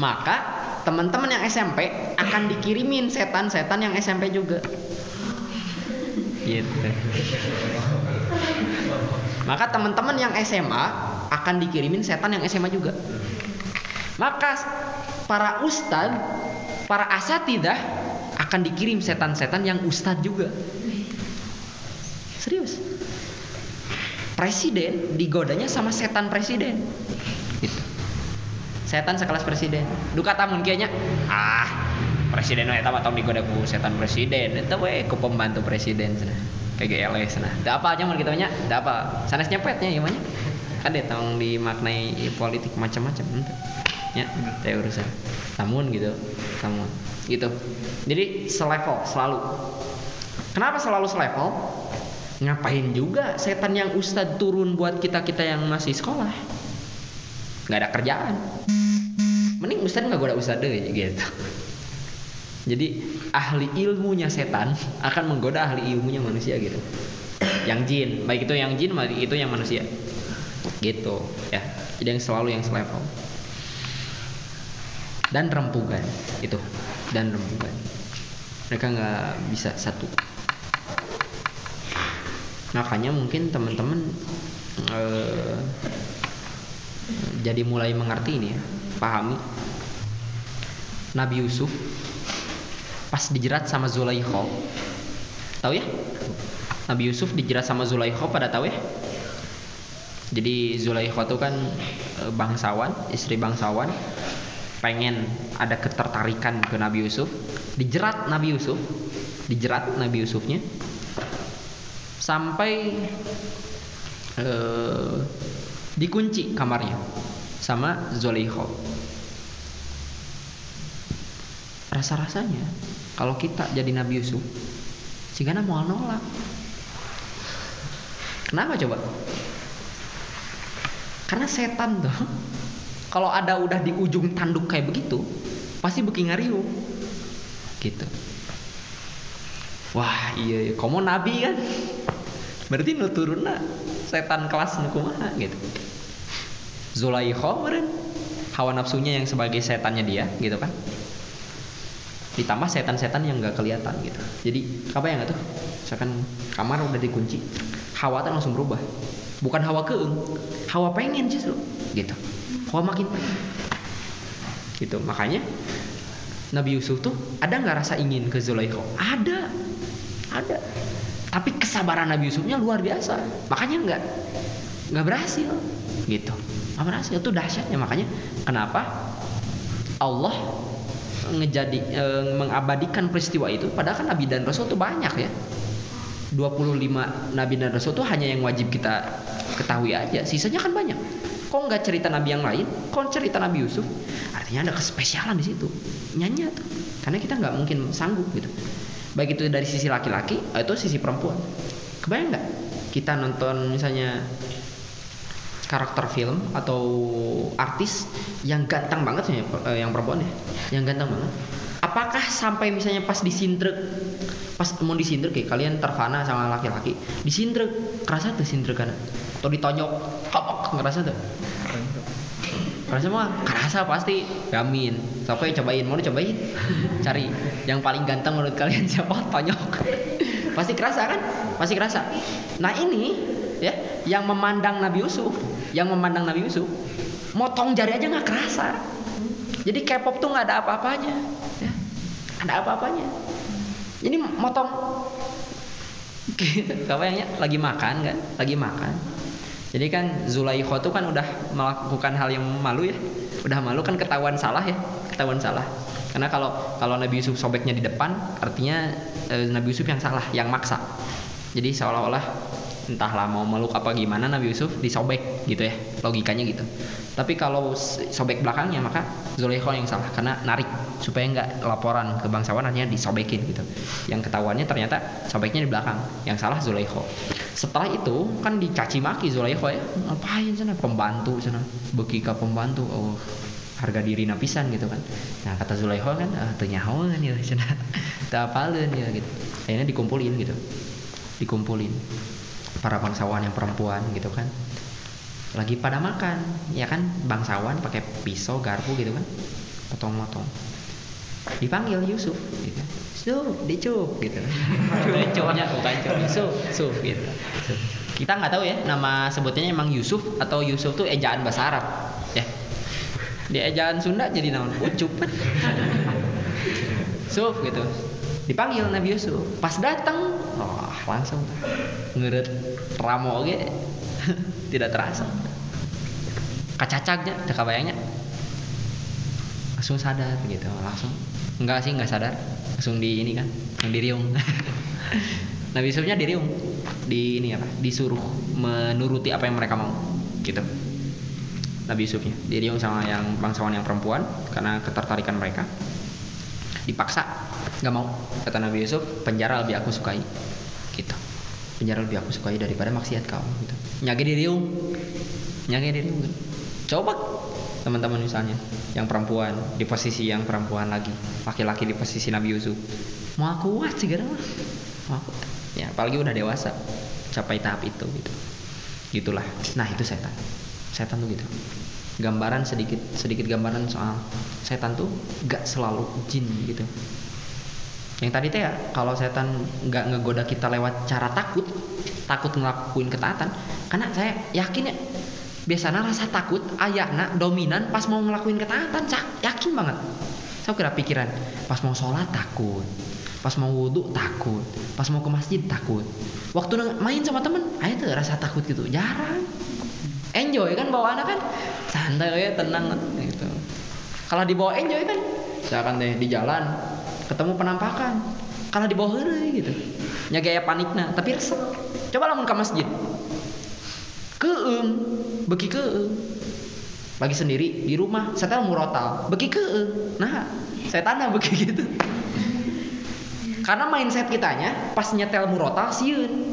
maka teman-teman yang SMP akan dikirimin setan-setan yang SMP juga. Gitu. Maka teman-teman yang SMA akan dikirimin setan yang SMA juga. Maka para ustadz, para asatidah akan dikirim setan-setan yang ustadz juga. Serius? Presiden digodanya sama setan presiden. Gitu. setan sekelas presiden. Duka tamun kayaknya ah presiden eta mah tong digoda ku setan presiden. Eta we ku pembantu presiden cenah kayak GLS cenah da apa aja mun kitu nya? Da apa? Sanes nyepetnya nya kan dia tong dimaknai politik macam-macam nya teh urusan tamun gitu tamun gitu. Jadi selevel selalu. Kenapa selalu selevel? Ngapain juga setan yang ustadz turun buat kita kita yang masih sekolah? Nggak ada kerjaan. Mending ustadz nggak goda ustadz deh gitu. Jadi ahli ilmunya setan akan menggoda ahli ilmunya manusia gitu. Yang jin baik itu yang jin baik itu yang manusia gitu ya. Jadi yang selalu yang selevel dan rempugan itu. Dan rempugan. Mereka nggak bisa satu. Makanya mungkin teman-teman eh, jadi mulai mengerti ini ya pahami. Nabi Yusuf pas dijerat sama Zulaikha. Tahu ya? Nabi Yusuf dijerat sama Zulaikha pada tahu ya? Jadi Zulaikha itu kan eh, bangsawan istri bangsawan pengen ada ketertarikan ke Nabi Yusuf dijerat Nabi Yusuf dijerat Nabi Yusufnya sampai eh, dikunci kamarnya sama Zulaikha. Rasa-rasanya kalau kita jadi Nabi Yusuf Sigana mau nolak? Kenapa coba? Karena setan tuh kalau ada udah di ujung tanduk kayak begitu pasti beki ngariu gitu. Wah iya, iya. kamu nabi kan? Berarti nu turun setan kelas nu kumaha gitu. Zulaikha meren hawa nafsunya yang sebagai setannya dia gitu kan? Ditambah setan-setan yang nggak kelihatan gitu. Jadi apa yang tuh misalkan kamar udah dikunci hawa langsung berubah. Bukan hawa keung hawa pengen justru gitu hawa makin pengen gitu. Makanya Nabi Yusuf tuh ada nggak rasa ingin ke Zulaikha? Ada. Ada. Tapi kesabaran Nabi Yusufnya luar biasa. Makanya nggak nggak berhasil. Gitu. Nggak berhasil. Itu dahsyatnya. Makanya kenapa Allah ngejadi e, mengabadikan peristiwa itu? Padahal kan nabi dan rasul itu banyak ya. 25 nabi dan rasul itu hanya yang wajib kita ketahui aja. Sisanya kan banyak kok nggak cerita nabi yang lain? Kok cerita nabi Yusuf? Artinya ada kespesialan di situ. Nyanyi tuh. Karena kita nggak mungkin sanggup gitu. Baik itu dari sisi laki-laki atau sisi perempuan. Kebayang nggak? Kita nonton misalnya karakter film atau artis yang ganteng banget sih yang perempuan ya. Yang ganteng banget apakah sampai misalnya pas disintrek pas mau disintrek kayak kalian terfana sama laki-laki disintrek kerasa tuh sintrek kan atau ditonyok kopok ngerasa tuh kerasa mah kerasa pasti yamin sampai cobain? Mau dicobain? Cari yang paling ganteng menurut kalian siapa? Tonyok. Pasti kerasa kan? Pasti kerasa. Nah ini ya yang memandang Nabi Yusuf yang memandang Nabi Yusuf motong jari aja nggak kerasa. Jadi K-pop tuh nggak ada apa-apanya. ya. Ada apa-apanya? Jadi motong. Kawannya lagi makan kan lagi makan. Jadi kan Zulaikha tuh kan udah melakukan hal yang malu ya. Udah malu kan ketahuan salah ya. Ketahuan salah. Karena kalau kalau Nabi Yusuf sobeknya di depan artinya eh, Nabi Yusuf yang salah yang maksa. Jadi seolah-olah entahlah mau meluk apa gimana Nabi Yusuf disobek gitu ya logikanya gitu. Tapi kalau sobek belakangnya maka Zulaikha yang salah karena narik supaya nggak laporan ke bangsawan artinya disobekin gitu. Yang ketahuannya ternyata sobeknya di belakang yang salah Zulaikha setelah itu kan dicaci maki Zulaikha ya ngapain sana? Pembantu sana beki ke pembantu. Oh harga diri napisan gitu kan. Nah kata Zulaikha kan ah, ternyahoan ya sana tak ya gitu. Akhirnya dikumpulin gitu dikumpulin para bangsawan yang perempuan gitu kan. Lagi pada makan ya kan? Bangsawan pakai pisau garpu gitu kan? Potong-potong dipanggil Yusuf gitu Yusuf dicup gitu. Dicupnya bukan cup Yusuf Yusuf gitu. Kita nggak tahu ya nama sebutnya emang Yusuf atau Yusuf tuh ejaan bahasa Arab ya. Di ejaan Sunda jadi nama ucup Yusuf gitu dipanggil Nabi Yusuf. Pas datang langsung ngeret ramo oke tidak terasa. Kacacaknya cek bayangnya langsung sadar gitu langsung. Enggak sih enggak sadar. Langsung di ini kan yang diriung. Nabi Yusufnya diriung. Di ini apa? Disuruh menuruti apa yang mereka mau gitu. Nabi Yusufnya diriung sama yang bangsawan yang perempuan karena ketertarikan mereka. Dipaksa nggak mau. Kata Nabi Yusuf penjara lebih aku sukai. Gitu. Penjara lebih aku sukai daripada maksiat kau. Gitu. Nyage diriung nyage diriung gitu. coba teman-teman misalnya yang perempuan di posisi yang perempuan lagi laki-laki di posisi Nabi Yusuf. Mau aku kuat sih gara mah mau aku ya apalagi udah dewasa capai tahap itu gitu. Gitulah. Nah itu setan. Setan tuh gitu. Gambaran sedikit sedikit gambaran soal setan tuh gak selalu jin gitu yang tadi teh ya kalau setan nggak ngegoda kita lewat cara takut takut ngelakuin ketaatan karena saya yakin ya biasanya rasa takut ayahna dominan pas mau ngelakuin ketaatan Cak. yakin banget. Saya kira pikiran pas mau sholat takut pas mau wudhu takut pas mau ke masjid takut. Waktu main sama temen ayo tuh rasa takut gitu jarang. Enjoy kan bawa anak kan? Santai ya tenang gitu. Kalau dibawa enjoy kan? Misalkan deh di jalan ketemu penampakan. Kalau dibawa heureuy gitu. Nya gaya panikna tapi resep. Coba lamun ke masjid. Keem beki keem lagi sendiri di rumah setel murotal. Beki keem nah setan beki gitu. Karena mindset kitanya pas nyetel murotal sieun.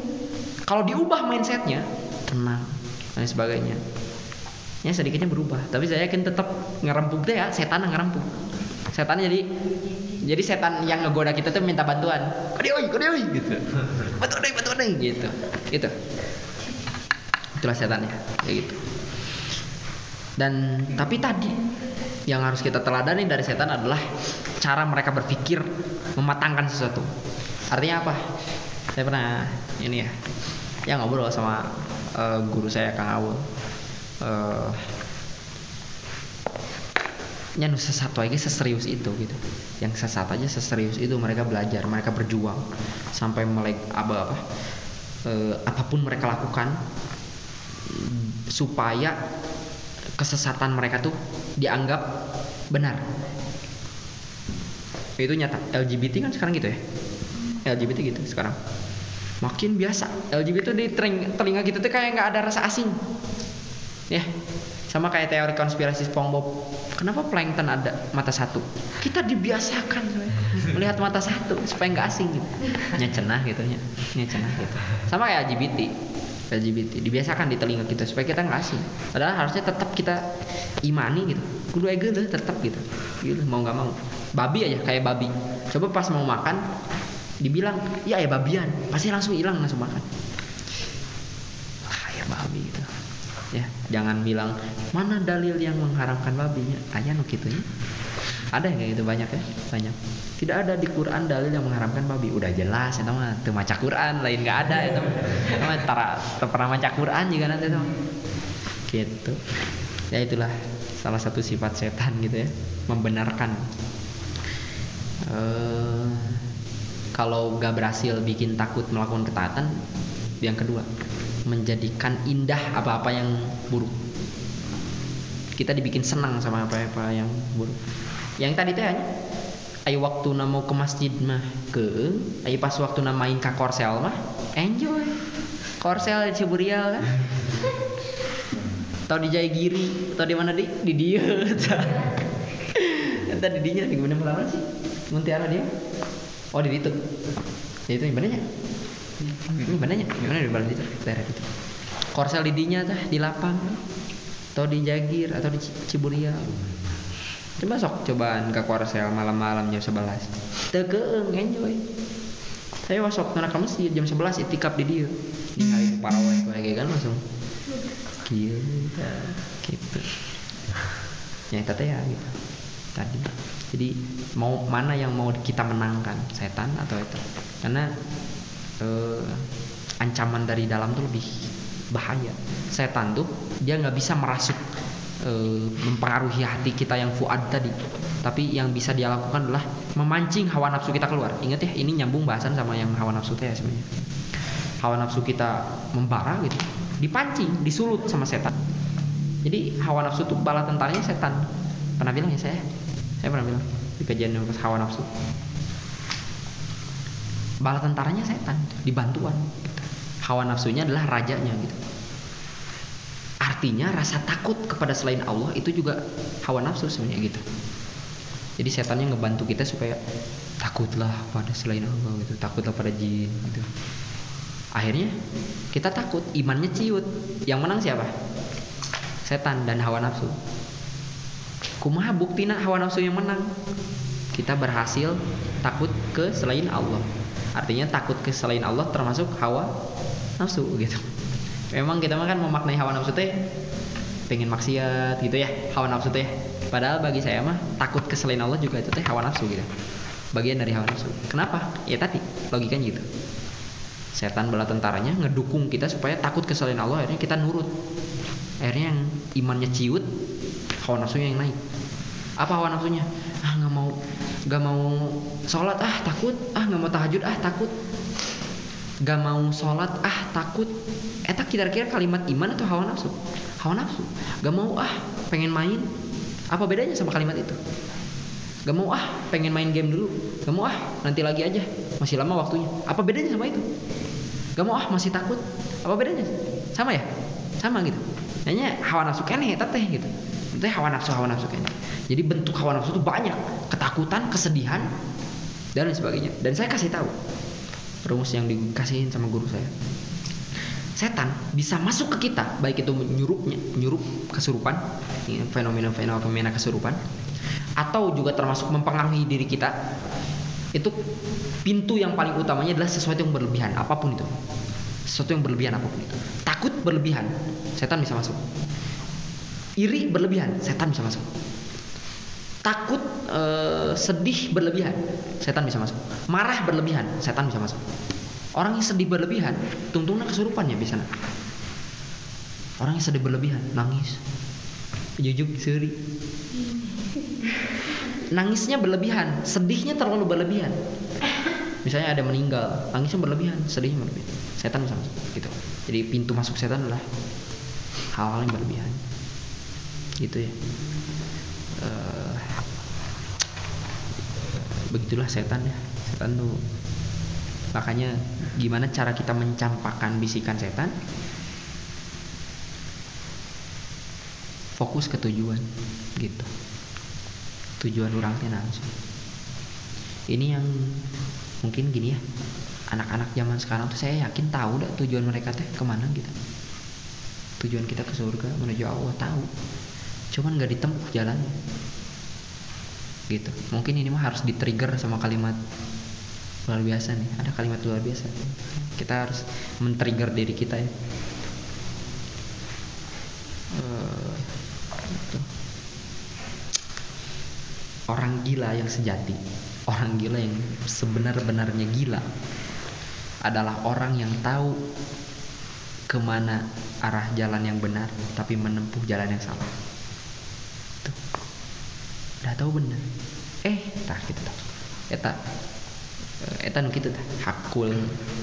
Kalau diubah mindsetnya tenang dan sebagainya. Ya sedikitnya berubah tapi saya yakin tetap ngerempuk deh ya setan ngerempuk setan jadi jadi setan yang ngegoda kita tuh minta bantuan. Kode oi kode oi gitu. Bantu deh bantu deh gitu. Gitu. Itulah setannya kayak gitu. Dan tapi tadi yang harus kita teladani dari setan adalah cara mereka berpikir mematangkan sesuatu. Artinya apa? Saya pernah ini ya ya ngobrol sama eh, guru saya Kang Awul. Eh nya nu sesat aja seserius itu gitu. Yang sesat aja seserius itu mereka belajar mereka berjuang sampai melek apa apa eh, apa pun mereka lakukan supaya kesesatan mereka tuh dianggap benar. Itu nyata LGBT kan sekarang gitu ya? LGBT gitu sekarang. Makin biasa LGBT di teling- telinga kita tuh kayak nggak ada rasa asing. Ya sama kayak teori konspirasi SpongeBob. Kenapa plankton ada mata satu? Kita dibiasakan melihat mata satu supaya nggak asing gitu. Nya cenah gitu nya nya cenah gitu. Sama kayak LGBT LGBT dibiasakan di telinga kita supaya kita nggak asing. Padahal harusnya tetap kita imani gitu. Kudu ege deh tetap gitu. Gitu mau nggak mau. Babi aja kayak babi. Coba pas mau makan dibilang ya ya babian. Pasti langsung hilang langsung makan. Ah ya babi gitu ya jangan bilang mana dalil yang mengharamkan babinya ayah nu gitu ya. Ada yang kayak gitu banyak ya banyak. Tidak ada di Quran dalil yang mengharamkan babi. Udah jelas itu mah teu maca Quran lain nggak ada itu mah. Tara pernah maca Quran juga nanti mah. gitu. Ya itulah salah satu sifat setan gitu ya membenarkan. Eh kalau gak berhasil bikin takut melakukan ketaatan yang kedua menjadikan indah apa-apa yang buruk. Kita dibikin senang sama apa-apa yang buruk. Yang tadi teh ayo waktu mau ke masjid mah ke ayo pas waktu main ke korsel mah enjoy. Korsel di Ciburial kan atau di Jayagiri atau di mana di? Di dia. Entah di dinya di mana sih? Muntiara dia. Oh di itu ya itu yang mananya ini mananya gimana di balik itu daerah itu? Korsel di dinya tah di lapang atau di Jagir atau di Ci- Ciburial coba sok cobaan ke korsel malam-malam jam 11 tegeeng enjoy. Saya masuk ke masjid jam 11 itikaf di dia. Ninggalin parawai kayak kan langsung. Gitu gitu. Yang tadi ya gitu. Tadi. Jadi mau mana yang mau kita menangkan? Setan atau itu? Karena eh, ancaman dari dalam tuh lebih bahaya. Setan tuh dia nggak bisa merasuk eh, mempengaruhi hati kita yang fuad tadi. Tapi yang bisa dia lakukan adalah memancing hawa nafsu kita keluar. Ingat ya ini nyambung bahasan sama yang hawa nafsu teh ya sebenarnya. Hawa nafsu kita membara gitu dipancing disulut sama setan. Jadi hawa nafsu itu bala tentaranya setan. Pernah bilang ya saya? Saya pernah bilang di kajian hawa nafsu bala tentaranya setan dibantuan gitu. hawa nafsunya adalah rajanya gitu. Artinya rasa takut kepada selain Allah itu juga hawa nafsu sebenarnya gitu. Jadi setannya ngebantu kita supaya takutlah pada selain Allah gitu takutlah pada jin gitu. Akhirnya kita takut imannya ciut. Yang menang siapa? Setan dan hawa nafsu. Kumaha buktina hawa nafsu yang menang. Kita berhasil takut ke selain Allah artinya takut ke selain Allah termasuk hawa nafsu gitu. Memang kita mah kan memaknai hawa nafsu teh pengen maksiat gitu ya hawa nafsu teh. Padahal bagi saya mah takut ke selain Allah juga itu teh hawa nafsu gitu. Bagian dari hawa nafsu. Kenapa? Ya tadi logikanya gitu. Setan bala tentaranya ngedukung kita supaya takut ke selain Allah akhirnya kita nurut. Akhirnya yang imannya ciut hawa nafsunya yang naik. Apa hawa nafsunya ah nggak mau nggak mau sholat. Ah takut. Ah nggak mau tahajud. Ah takut. Nggak mau sholat. Ah takut. Eta kira-kira kalimat iman atau hawa nafsu? Hawa nafsu. Nggak mau ah pengen main. Apa bedanya sama kalimat itu? Gak mau ah pengen main game dulu. Gak mau ah nanti lagi aja. Masih lama waktunya. Apa bedanya sama itu? Gak mau ah masih takut. Apa bedanya? Sama ya? Sama gitu. Hanya hawa nafsu kene teh gitu Itu hawa nafsu hawa nafsu kene Jadi bentuk hawa nafsu itu banyak. Ketakutan, kesedihan Dan lain sebagainya. Dan saya kasih tahu Rumus yang dikasihin sama guru saya. Setan bisa masuk ke kita baik itu menyurupnya menyurup kesurupan fenomena-fenomena kesurupan atau juga termasuk mempengaruhi diri kita itu pintu yang paling utamanya adalah sesuatu yang berlebihan apa pun itu. Sesuatu yang berlebihan apa pun itu. Takut berlebihan setan bisa masuk iri berlebihan setan bisa masuk takut eh, sedih berlebihan setan bisa masuk marah berlebihan setan bisa masuk orang yang sedih berlebihan tungtungnya kesurupan ya bisa orang yang sedih berlebihan nangis jujuk seri nangisnya berlebihan, sedihnya terlalu berlebihan. Misalnya ada meninggal, nangisnya berlebihan, sedihnya berlebihan. Setan bisa masuk, gitu. Jadi pintu masuk setan adalah hal-hal yang berlebihan. Gitu ya. Uh, begitulah setan ya. Setan tuh makanya gimana cara kita mencampakkan bisikan setan? Fokus ke tujuan, gitu tujuan orang teh langsung ini yang mungkin gini ya anak-anak zaman sekarang tuh saya yakin tahu dah tujuan mereka teh ke mana gitu tujuan kita ke surga menuju Allah tahu cuman nggak ditempuh jalannya. Gitu. Mungkin ini mah harus di-trigger sama kalimat luar biasa nih. Ada kalimat luar biasa. Kita harus men-trigger diri kita ya. Uh, gitu. Orang gila yang sejati, orang gila yang sebenar-benarnya gila adalah orang yang tahu ke mana arah jalan yang benar, tapi menempuh jalan yang salah. Tuh. Udah tahu benar. Eh, tah gitu tah. Eta eta nu kitu tah. Hakul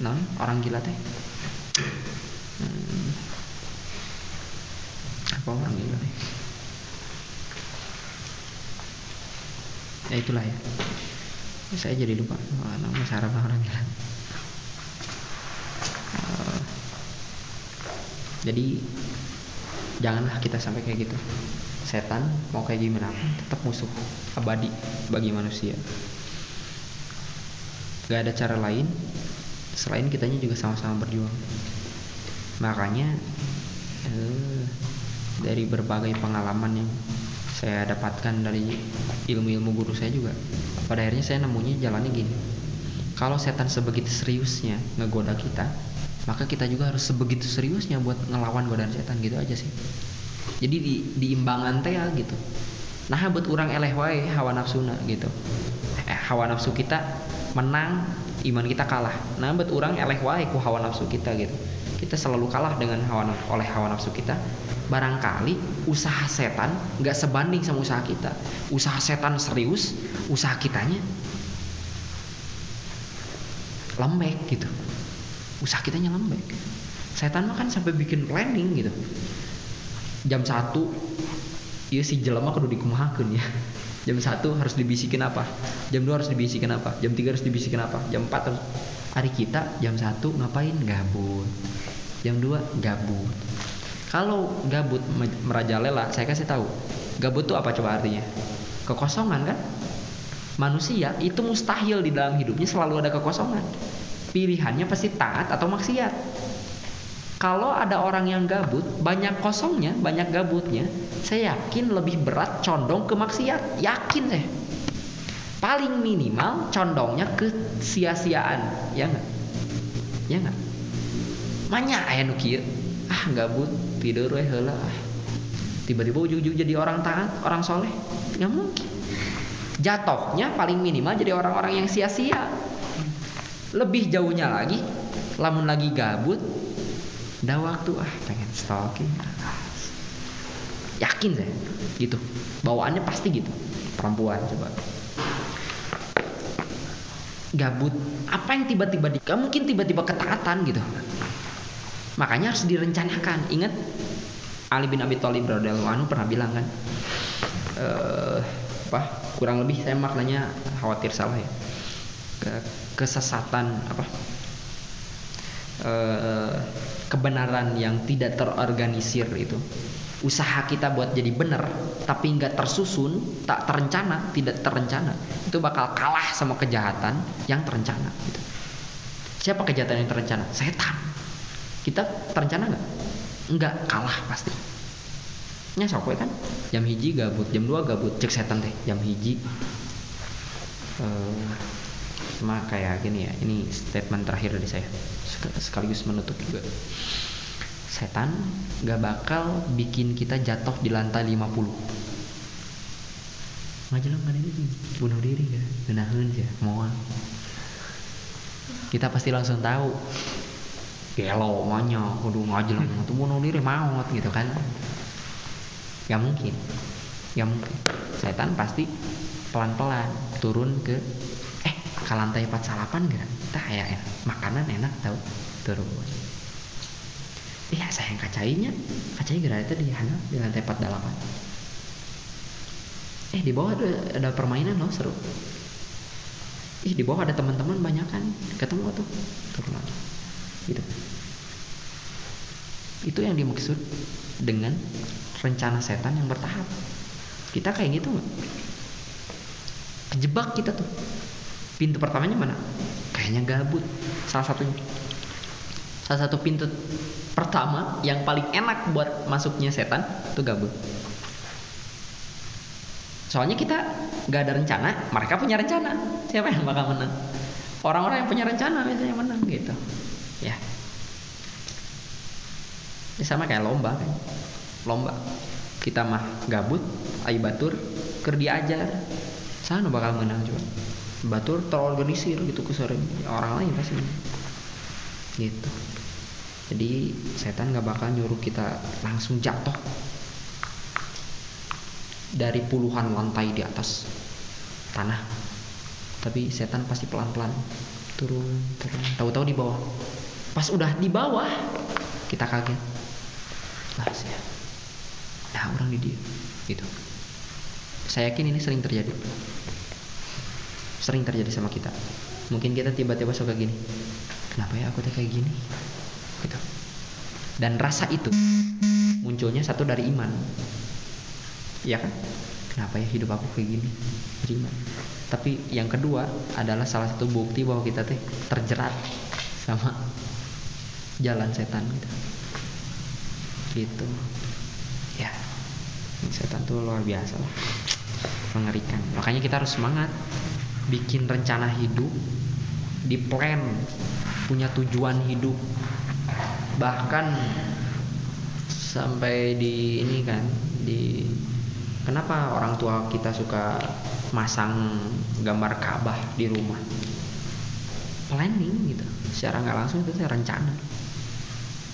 non orang gila teh. Hmm. Apa orang gila teh? ya itulah ya saya jadi lupa oh, nama saraf orang bilang uh, jadi janganlah kita sampai kayak gitu setan mau kayak gimana? Tetap musuh abadi bagi manusia. Gak ada cara lain selain kitanya juga sama-sama berjuang. Makanya uh, dari berbagai pengalaman yang saya dapatkan dari ilmu-ilmu guru saya juga pada akhirnya saya nemunya jalannya gini. Kalau setan sebegitu seriusnya ngegoda kita maka kita juga harus sebegitu seriusnya buat ngelawan godaan setan gitu aja sih jadi di diimbangan teh ya gitu. Nah buat orang eleh wae hawa nafsuna gitu. Eh, hawa nafsu kita menang iman kita kalah. Nah buat orang eleh wae ku hawa nafsu kita gitu. Kita selalu kalah dengan hawa oleh hawa nafsu kita. Barangkali usaha setan nggak sebanding sama usaha kita. Usaha setan serius usaha kitanya lembek gitu. Usaha kitanya lembek. Setan mah kan sampai bikin planning gitu jam satu iya si jelema kudu dikumahakeun ya. Jam satu harus dibisikin apa? Jam dua harus dibisikin apa? Jam tiga harus dibisikin apa? Jam empat harus hari kita jam satu ngapain? Gabut. Jam dua gabut. Kalau gabut merajalela, saya kasih tahu. Gabut itu apa coba artinya? Kekosongan kan? manusia itu mustahil di dalam hidupnya selalu ada kekosongan. Pilihannya pasti taat atau maksiat kalau ada orang yang gabut banyak kosongnya banyak gabutnya saya yakin lebih berat condong ke maksiat. Yakin saya. Paling minimal condongnya ke sia-siaan. Ya nggak? Ya nggak? Banyak aya nu ah gabut. Tidur we heula. Ah. tiba-tiba ujung-ujung jadi orang taat orang soleh. Nggak mungkin. Jatuhnya paling minimal jadi orang-orang yang sia-sia. Lebih jauhnya lagi lamun lagi gabut udah waktu ah pengen stalking yakin saya gitu. Bawaannya pasti gitu perempuan coba. Gabut apa yang tiba-tiba di mungkin tiba-tiba ketaatan gitu. Makanya harus direncanakan ingat? Ali bin Abi Thalib pernah bilang kan eh apa kurang lebih saya maknanya khawatir salah ya. Ke- kesesatan apa eh, kebenaran yang tidak terorganisir itu. Usaha kita buat jadi benar tapi nggak tersusun tak terencana tidak terencana itu bakal kalah sama kejahatan yang terencana gitu. siapa kejahatan yang terencana? Setan. Kita terencana nggak? Nggak kalah pasti. Nya sok kan? Jam hiji gabut jam 2 gabut cek setan teh jam hiji. Eh cuma kayak gini ya ini statement terakhir dari saya sekaligus menutup juga. Setan gak bakal bikin kita jatuh di lantai 50 ngajelang kan ini bunuh diri ya. Genaheun ya. Moal kita pasti langsung tahu. Gelo manya kudu ngajelang tuh bunuh diri maut gitu kan. Gak mungkin. Gak mungkin. Setan pasti pelan-pelan turun ke ke lantai 48 gitu kita kayak makanan enak tau turun iya sayang kacainya. Kacai gara itu di sana di lantai 48 eh di bawah ada, ada permainan loh seru. Ih di bawah ada teman-teman banyak kan ketemu tuh turun lagi. Gitu. Itu yang dimaksud dengan rencana setan yang bertahap. Kita kayak gitu nggak kejebak kita tuh pintu pertamanya mana? Kayaknya gabut. Salah satunya salah satu pintu pertama yang paling enak buat masuknya setan itu gabut. Soalnya kita nggak ada rencana mereka punya rencana. Siapa yang bakal menang? Orang-orang yang punya rencana biasanya menang gitu. Ya. Ini sama kayak lomba kan. Lomba. Kita mah gabut ayo batur ker diajar. Sana bakal menang juga batur terorganisir gitu kesering ya, orang lain pasti. Gitu. Jadi setan nggak bakal nyuruh kita langsung jatuh. Dari puluhan lantai di atas tanah. Tapi setan pasti pelan-pelan turun turun. Tahu-tahu di bawah. Pas udah di bawah kita kaget. Lah saya nah orang di dia. Gitu. Saya yakin ini sering terjadi sering terjadi sama kita. Mungkin kita tiba-tiba suka gini kenapa ya aku tuh kayak gini? Gitu. Dan rasa itu munculnya satu dari iman. Ya kan? Kenapa ya hidup aku kayak gini? Iman tapi yang kedua adalah salah satu bukti bahwa kita teh terjerat sama jalan setan gitu. Gitu. Ya setan tuh luar biasa lah. Mengerikan. Makanya kita harus semangat bikin rencana hidup di plan punya tujuan hidup. Bahkan sampai di ini kan di kenapa orang tua kita suka masang gambar Ka'bah di rumah? Planning gitu. Secara nggak langsung itu saya rencana.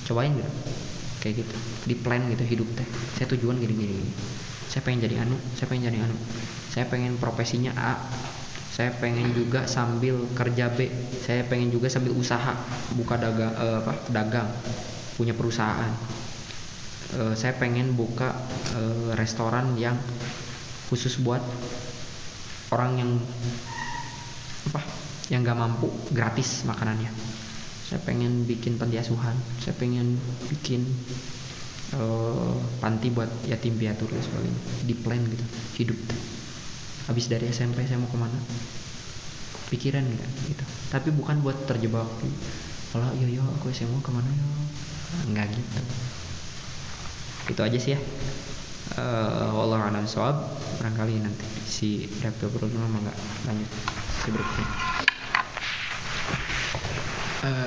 Cobain gitu. Kayak gitu. Di plan gitu hidup teh. Saya tujuan gini gini, gini. saya pengen jadi anu saya pengen jadi anu. Saya pengen profesinya A saya pengen juga sambil kerja B. Saya pengen juga sambil usaha buka dagang eh, apa dagang punya perusahaan. Eh, saya pengen buka eh, restoran yang khusus buat orang yang apa yang gak mampu gratis makanannya. Saya pengen bikin panti asuhan. Saya pengen bikin eh, panti buat yatim piatu dan sebagainya. Di plan gitu hidup habis dari SMP saya mau ke mana? Pikiran nggak gitu. Tapi bukan buat terjebak. Kalau yo yo aku SMA ke mana yo nggak gitu. Itu aja sih ya. Eh wallahu a'lam bishawab. barangkali nanti si Rektor Bruno mah nggak lanjut si berikutnya. Eh,